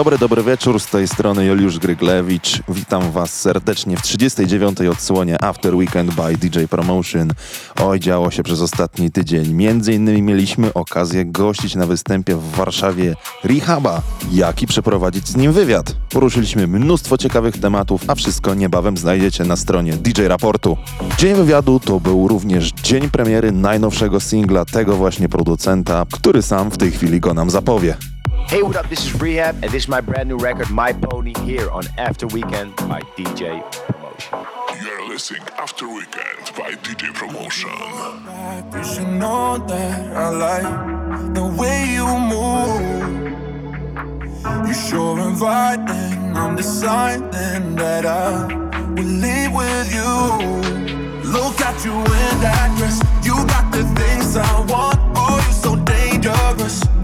Dobry, dobry wieczór, z tej strony Juliusz Gryglewicz. Witam Was serdecznie w 39. odsłonie After Weekend by DJ Promotion. Oj, działo się przez ostatni tydzień. Między innymi mieliśmy okazję gościć na występie w Warszawie Rehaba, jak i przeprowadzić z nim wywiad. Poruszyliśmy mnóstwo ciekawych tematów, a wszystko niebawem znajdziecie na stronie DJ Raportu. Dzień wywiadu to był również dzień premiery najnowszego singla tego właśnie producenta, który sam w tej chwili go nam zapowie. Hey, what up? This is Rehab, and this is my brand new record, My Pony, here on After Weekend by DJ Promotion. You're listening After Weekend by DJ Promotion. You should know that I like the way you move. You're sure inviting. I'm deciding that I will leave with you. Look at you in that dress. You got the things I want. Oh, you're so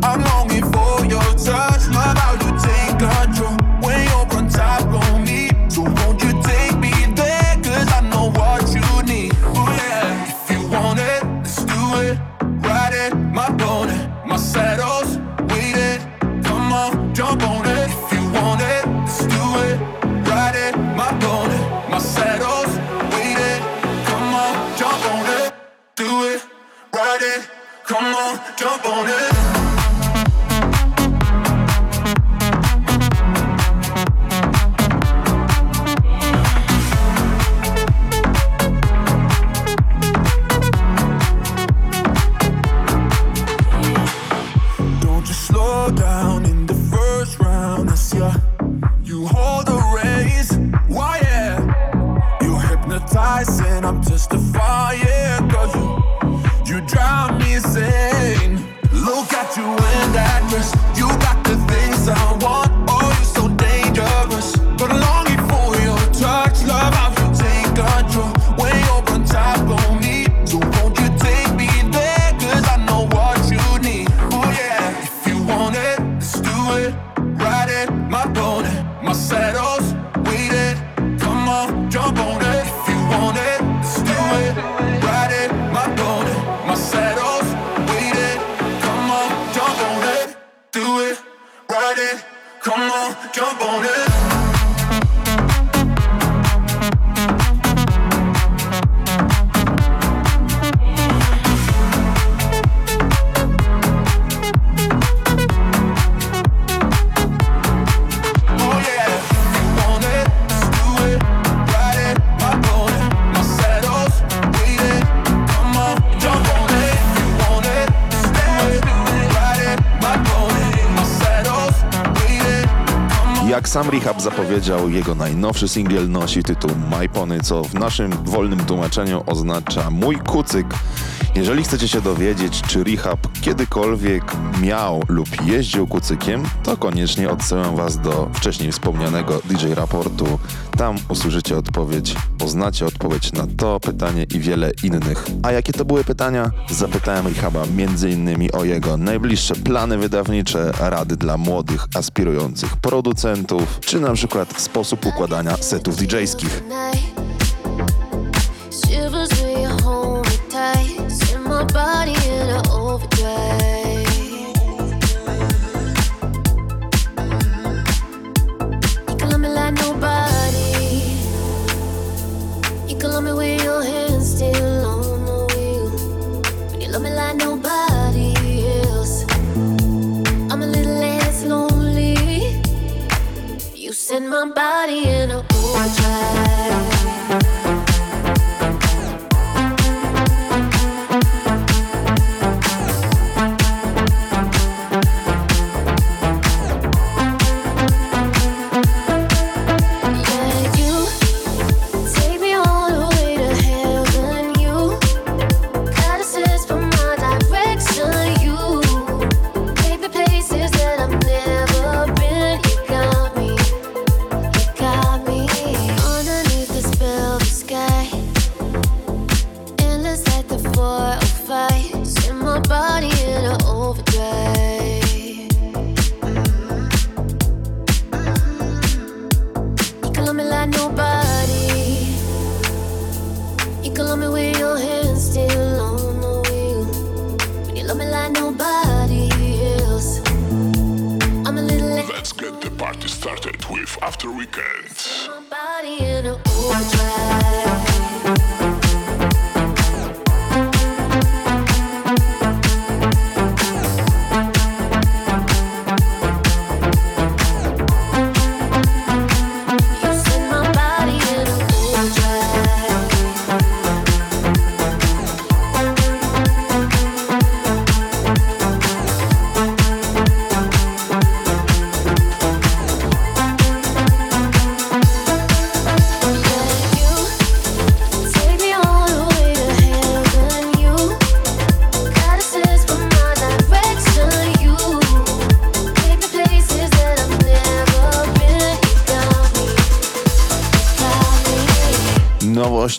I'm longing for your touch. Take control when you're on top me. So won't you take me there? Cause I know what you need. Oh, yeah. If you want it, let's do it. Ride it, my my saddle's. Come on, jump on it. If you want it, let's do it. Ride it, my pony, jump on it. Zapowiedział, jego najnowszy singiel nosi tytuł My Pony, co w naszym wolnym tłumaczeniu oznacza mój kucyk. Jeżeli chcecie się dowiedzieć, czy Rehab kiedykolwiek miał lub jeździł kucykiem, to koniecznie odsyłam Was do wcześniej wspomnianego DJ raportu. Tam usłyszycie odpowiedź, poznacie odpowiedź na to pytanie i wiele innych. A jakie to były pytania? Zapytałem Rehaba m.in. o jego najbliższe plany wydawnicze, rady dla młodych, aspirujących producentów, czy na przykład sposób układania setów DJ-skich. My body in overdrive. You can love me like nobody. You can love me with your hands still on the wheel. You love me like nobody else. I'm a little less lonely. You set my body in a overdrive.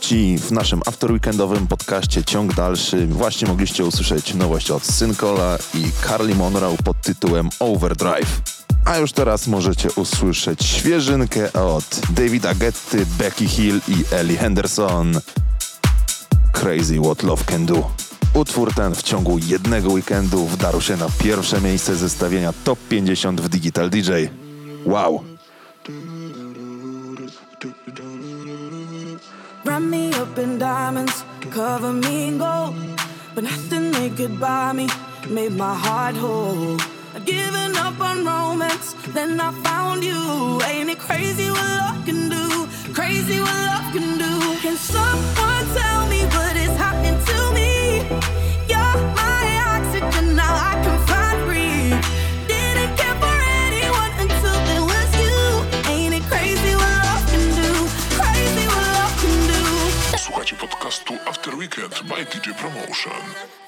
gości w naszym afterweekendowym podcaście Ciąg Dalszy. Właśnie mogliście usłyszeć nowość od Syncola i Carly Monroe pod tytułem Overdrive. A już teraz możecie usłyszeć świeżynkę od Davida Getty, Becky Hill i Ellie Henderson. Crazy What Love Can Do. Utwór ten w ciągu jednego weekendu wdarł się na pierwsze miejsce zestawienia Top 50 w Digital DJ. Wow! in diamonds, cover me in gold. But nothing they could buy me made my heart whole. I'd given up on romance, then I found you. Ain't it crazy what love can do? Crazy what love can do. Can someone tell? to After Weekend by DJ Promotion.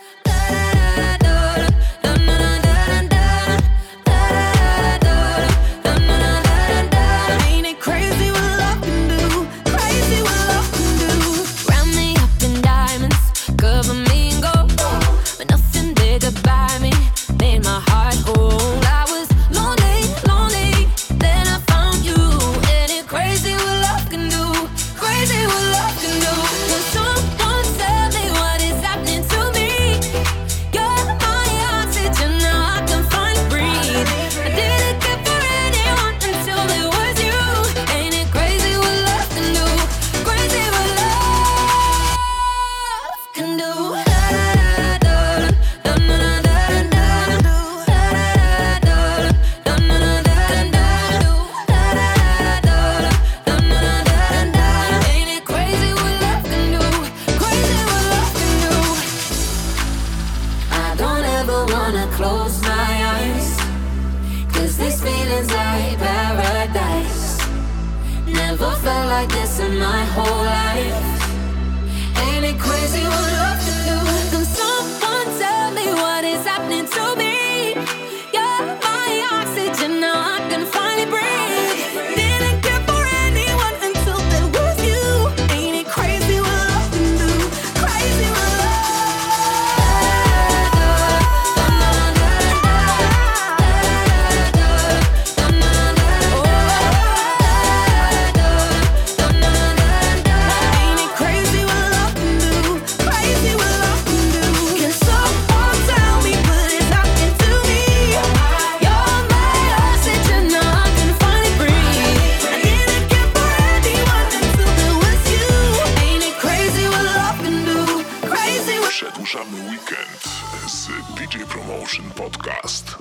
Zaburzamy weekend z DJ Promotion Podcast.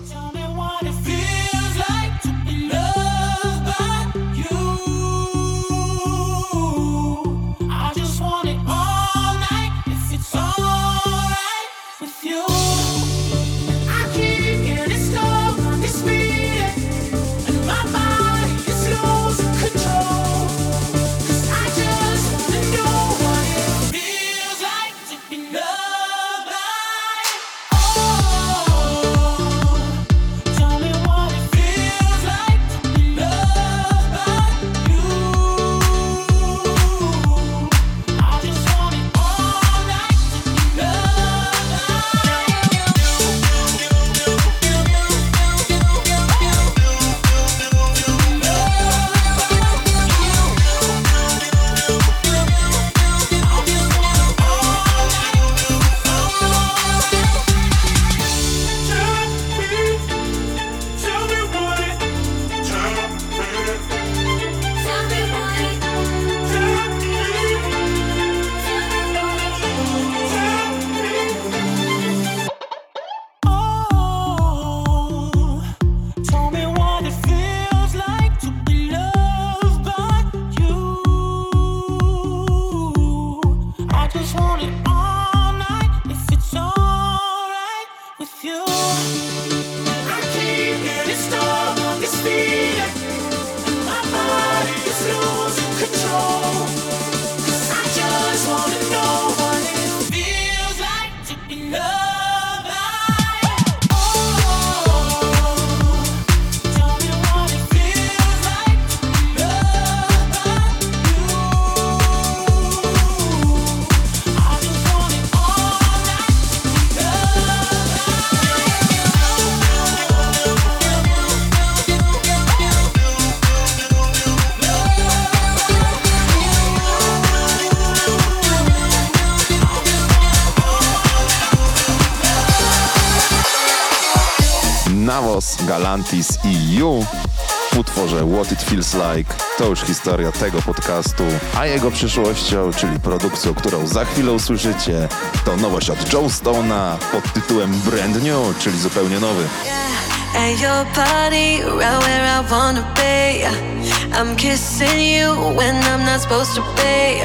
I You w utworze What It Feels Like. To już historia tego podcastu, a jego przyszłością, czyli produkcją, którą za chwilę usłyszycie, to nowość od Joe Stone'a pod tytułem Brand New, czyli zupełnie nowy. Your party, right where I wanna be. I'm kissing you when I'm not supposed to be.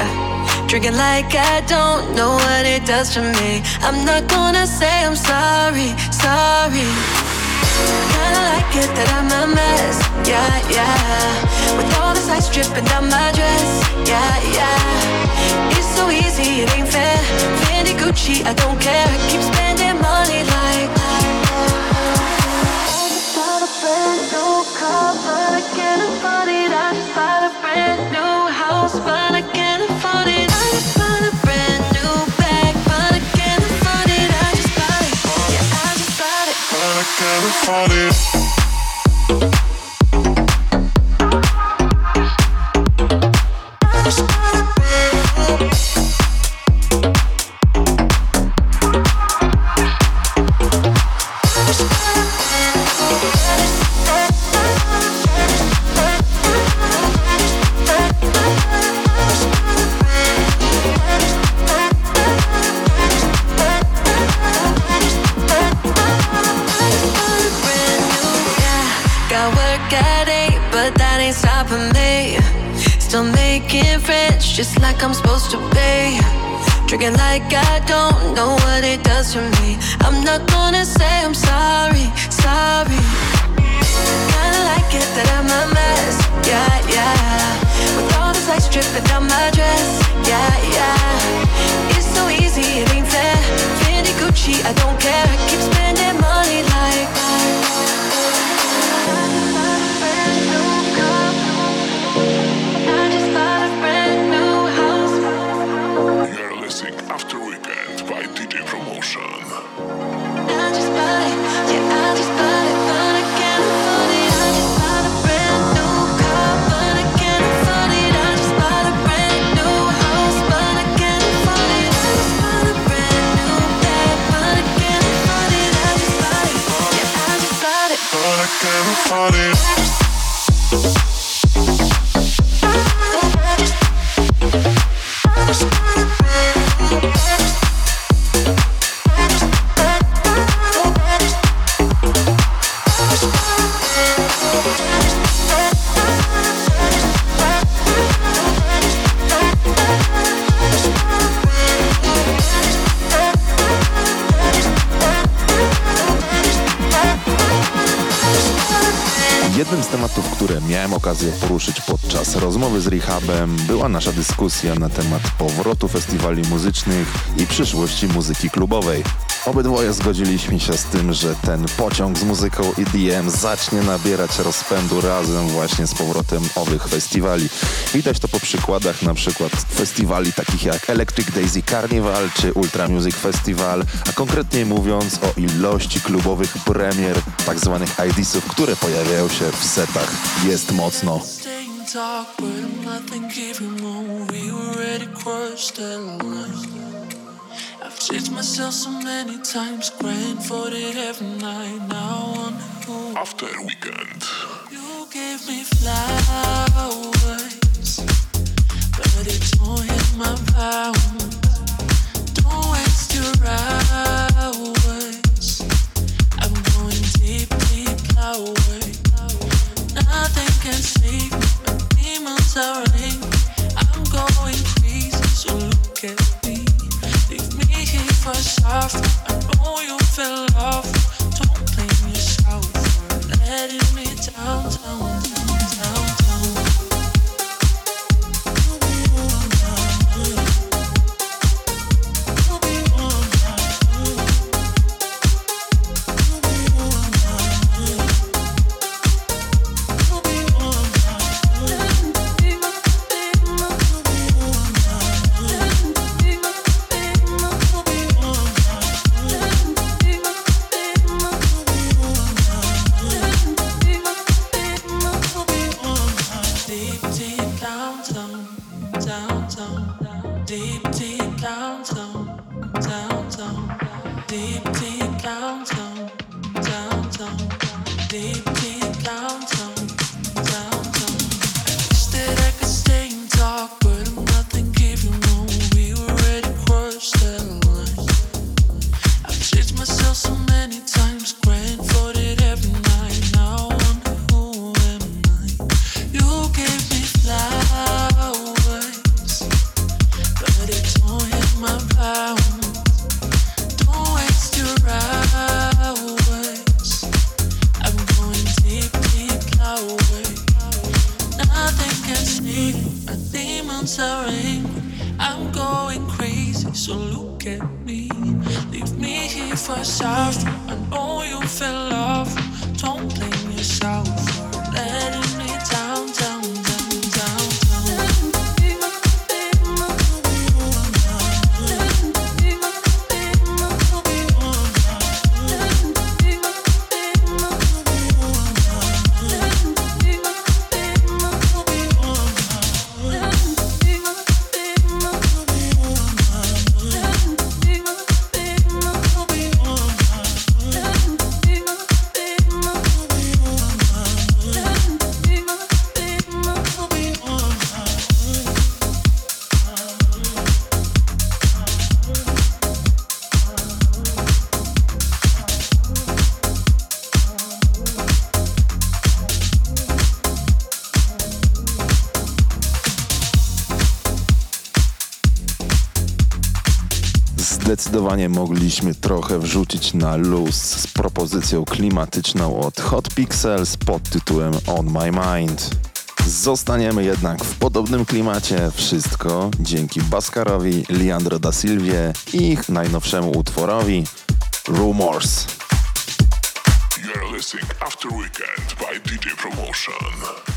Drinking like I don't know what it does me. I'm not gonna say I'm sorry, sorry. Kinda like it that I'm a mess, yeah, yeah. With all this ice dripping down my dress, yeah, yeah. It's so easy, it ain't fair. Fendi Gucci, I don't care. I keep spending money like. I just a brand new car, but I can't afford it. I just bought a brand new California. it. Still making friends just like I'm supposed to be. Drinking like I don't know what it does to me. I'm not gonna say I'm sorry, sorry. Kinda like it that I'm a mess, yeah, yeah. With all this ice dripping down my dress, yeah, yeah. It's so easy, it ain't fair. Fendi Gucci, I don't care. I keep spending money like. I afford it. Rozmowy z Rehabem, była nasza dyskusja na temat powrotu festiwali muzycznych i przyszłości muzyki klubowej. Obydwoje zgodziliśmy się z tym, że ten pociąg z muzyką EDM zacznie nabierać rozpędu razem właśnie z powrotem owych festiwali. Widać to po przykładach na przykład festiwali takich jak Electric Daisy Carnival czy Ultra Music Festival, a konkretniej mówiąc o ilości klubowych premier, tak zwanych IDs-ów, które pojawiają się w setach. Jest mocno. Talk, but I'm nothing giving when we already crossed that line. I've changed myself so many times, crying for it every night. Now wonder who After Weekend. you gave me flowers, but it don't hit my pound. Don't waste your hours. I'm going deep, deep. Nothing can save me. Don't blame yourself for letting me down, down, down, down, zdecydowanie mogliśmy trochę wrzucić na luz z propozycją klimatyczną od Hot Pixels pod tytułem On My Mind. Zostaniemy jednak w podobnym klimacie, wszystko dzięki Baskarowi, Leandro da Silvie i ich najnowszemu utworowi Rumors. You're listening after weekend by DJ Promotion.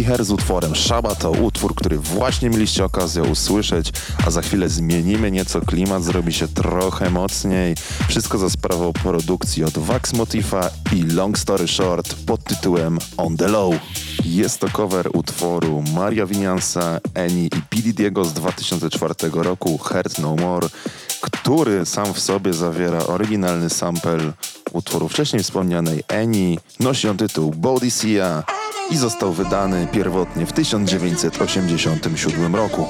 Hair z utworem Shaba to utwór, który właśnie mieliście okazję usłyszeć, a za chwilę zmienimy nieco klimat, zrobi się trochę mocniej. Wszystko za sprawą produkcji od Vax Motifa i Long Story Short pod tytułem On The Low. Jest to cover utworu Maria Winiansa, Eni i P. Diego z 2004 roku Heart No More, który sam w sobie zawiera oryginalny sample utworu wcześniej wspomnianej Eni. Nosi on tytuł Bodicea i został wydany pierwotnie w 1987 roku.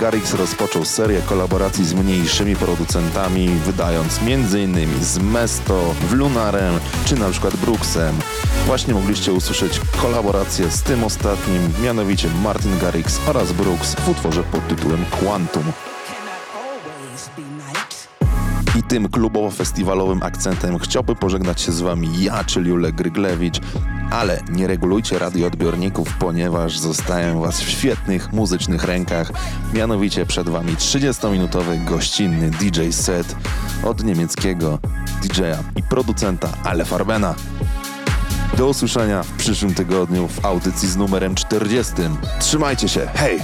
Hungarix rozpoczął serię kolaboracji z mniejszymi producentami, wydając m.in. z Mesto, Lunarem czy na przykład Brooksem. Właśnie mogliście usłyszeć kolaborację z tym ostatnim, mianowicie Martin Garrix oraz Brooks w utworze pod tytułem Quantum. I tym klubowo-festiwalowym akcentem chciałby pożegnać się z Wami ja, czyli Julek Gryglewicz. Ale nie regulujcie radioodbiorników, ponieważ zostają Was w świetnych muzycznych rękach. Mianowicie przed Wami 30-minutowy gościnny DJ set od niemieckiego DJ-a i producenta Ale Farbena. Do usłyszenia w przyszłym tygodniu w audycji z numerem 40. Trzymajcie się, hej!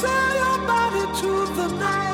Sell your body to the night.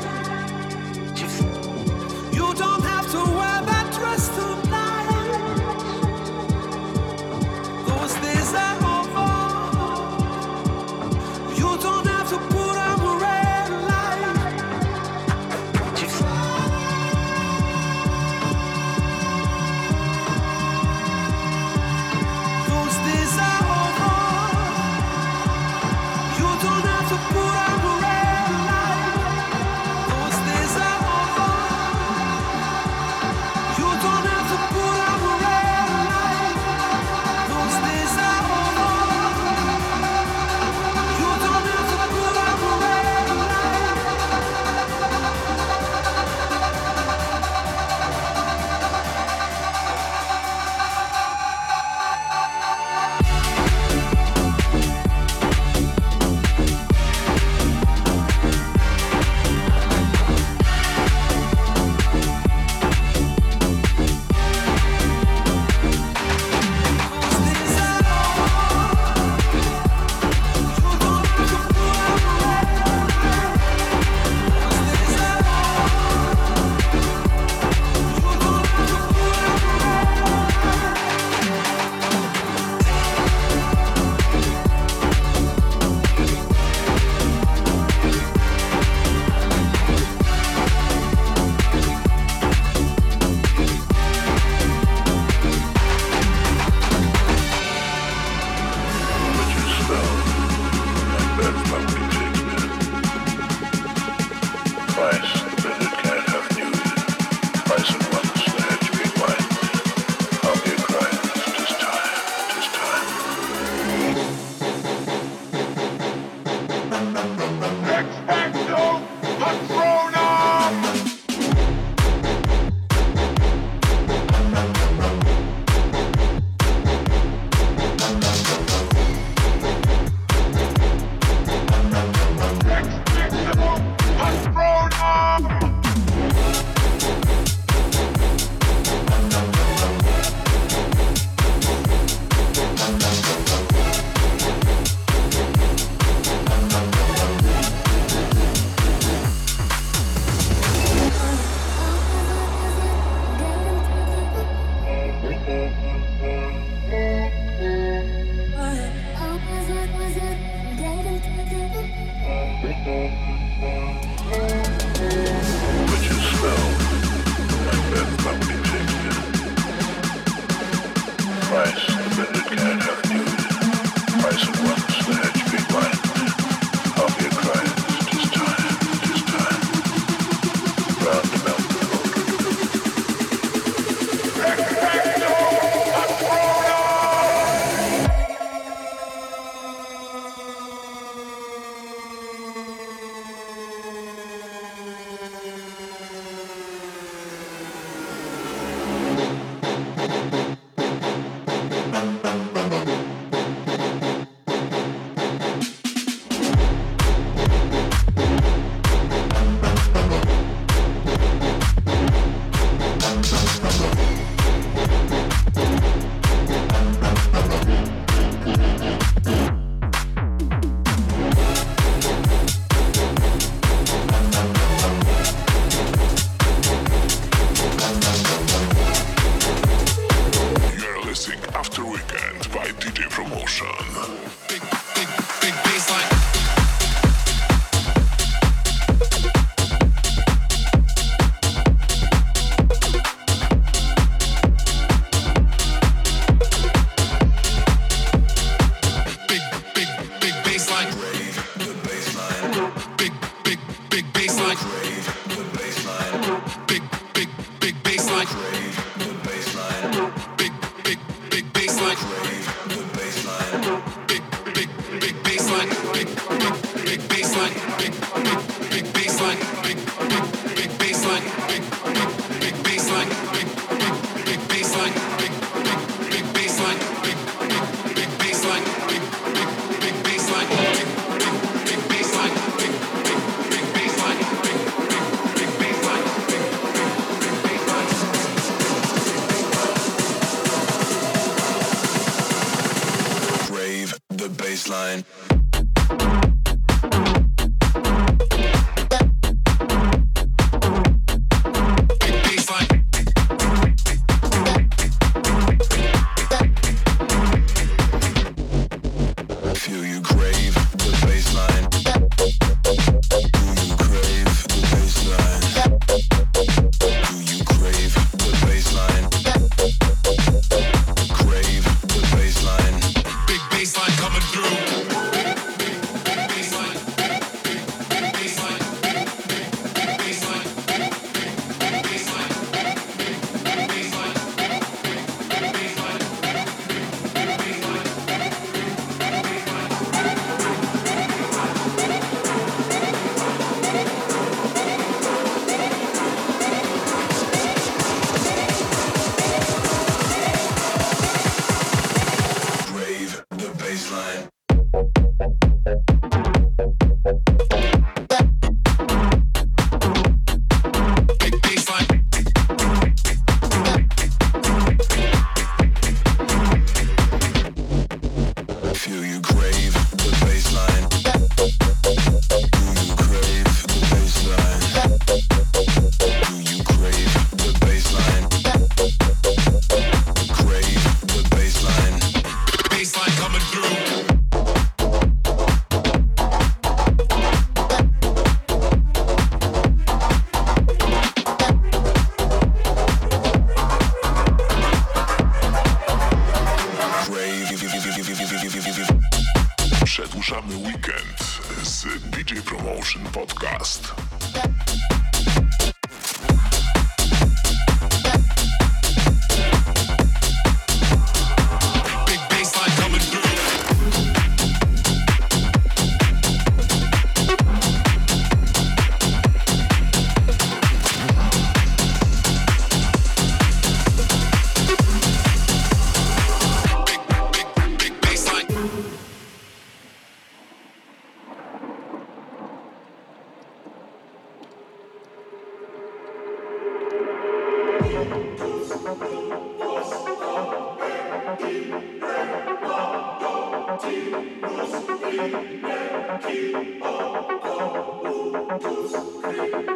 Beatles.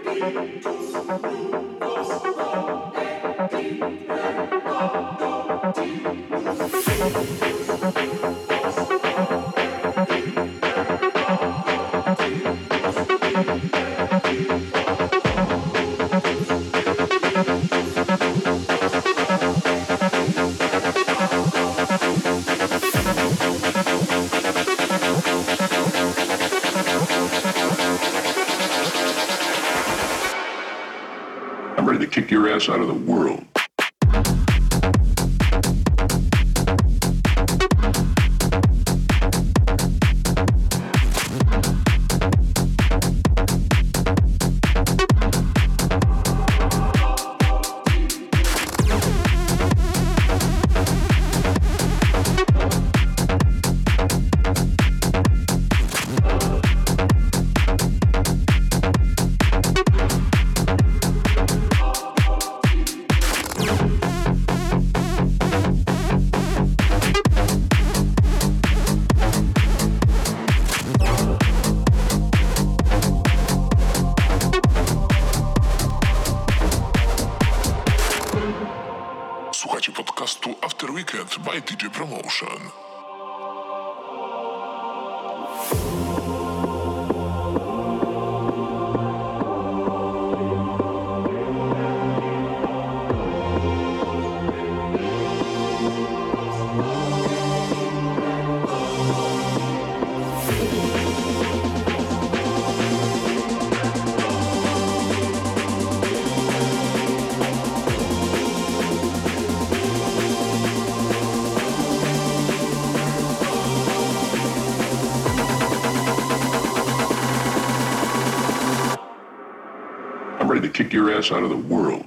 Beatles. Beatles. Ready to kick your ass out of the world.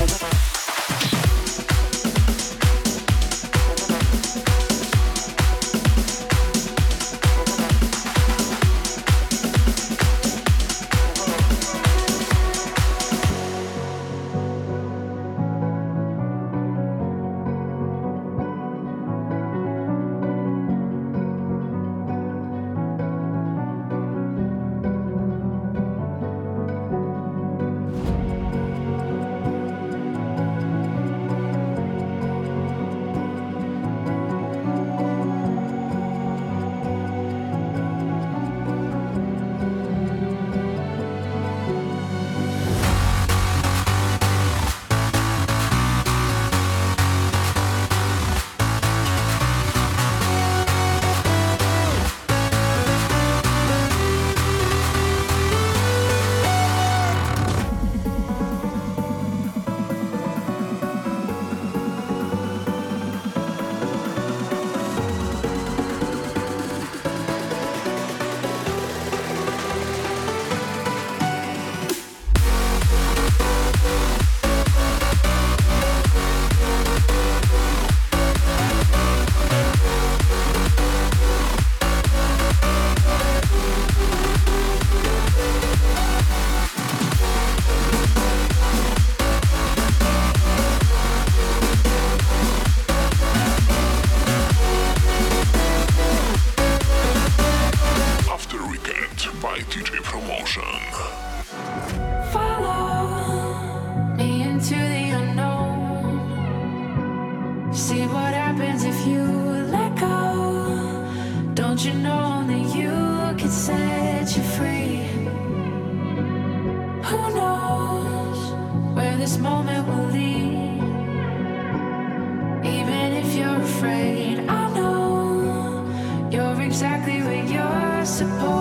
Thank you. only you can set you free. Who knows where this moment will lead? Even if you're afraid, I know you're exactly where you're supposed to be.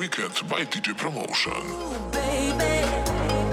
Weekend by DJ Promotion. Ooh,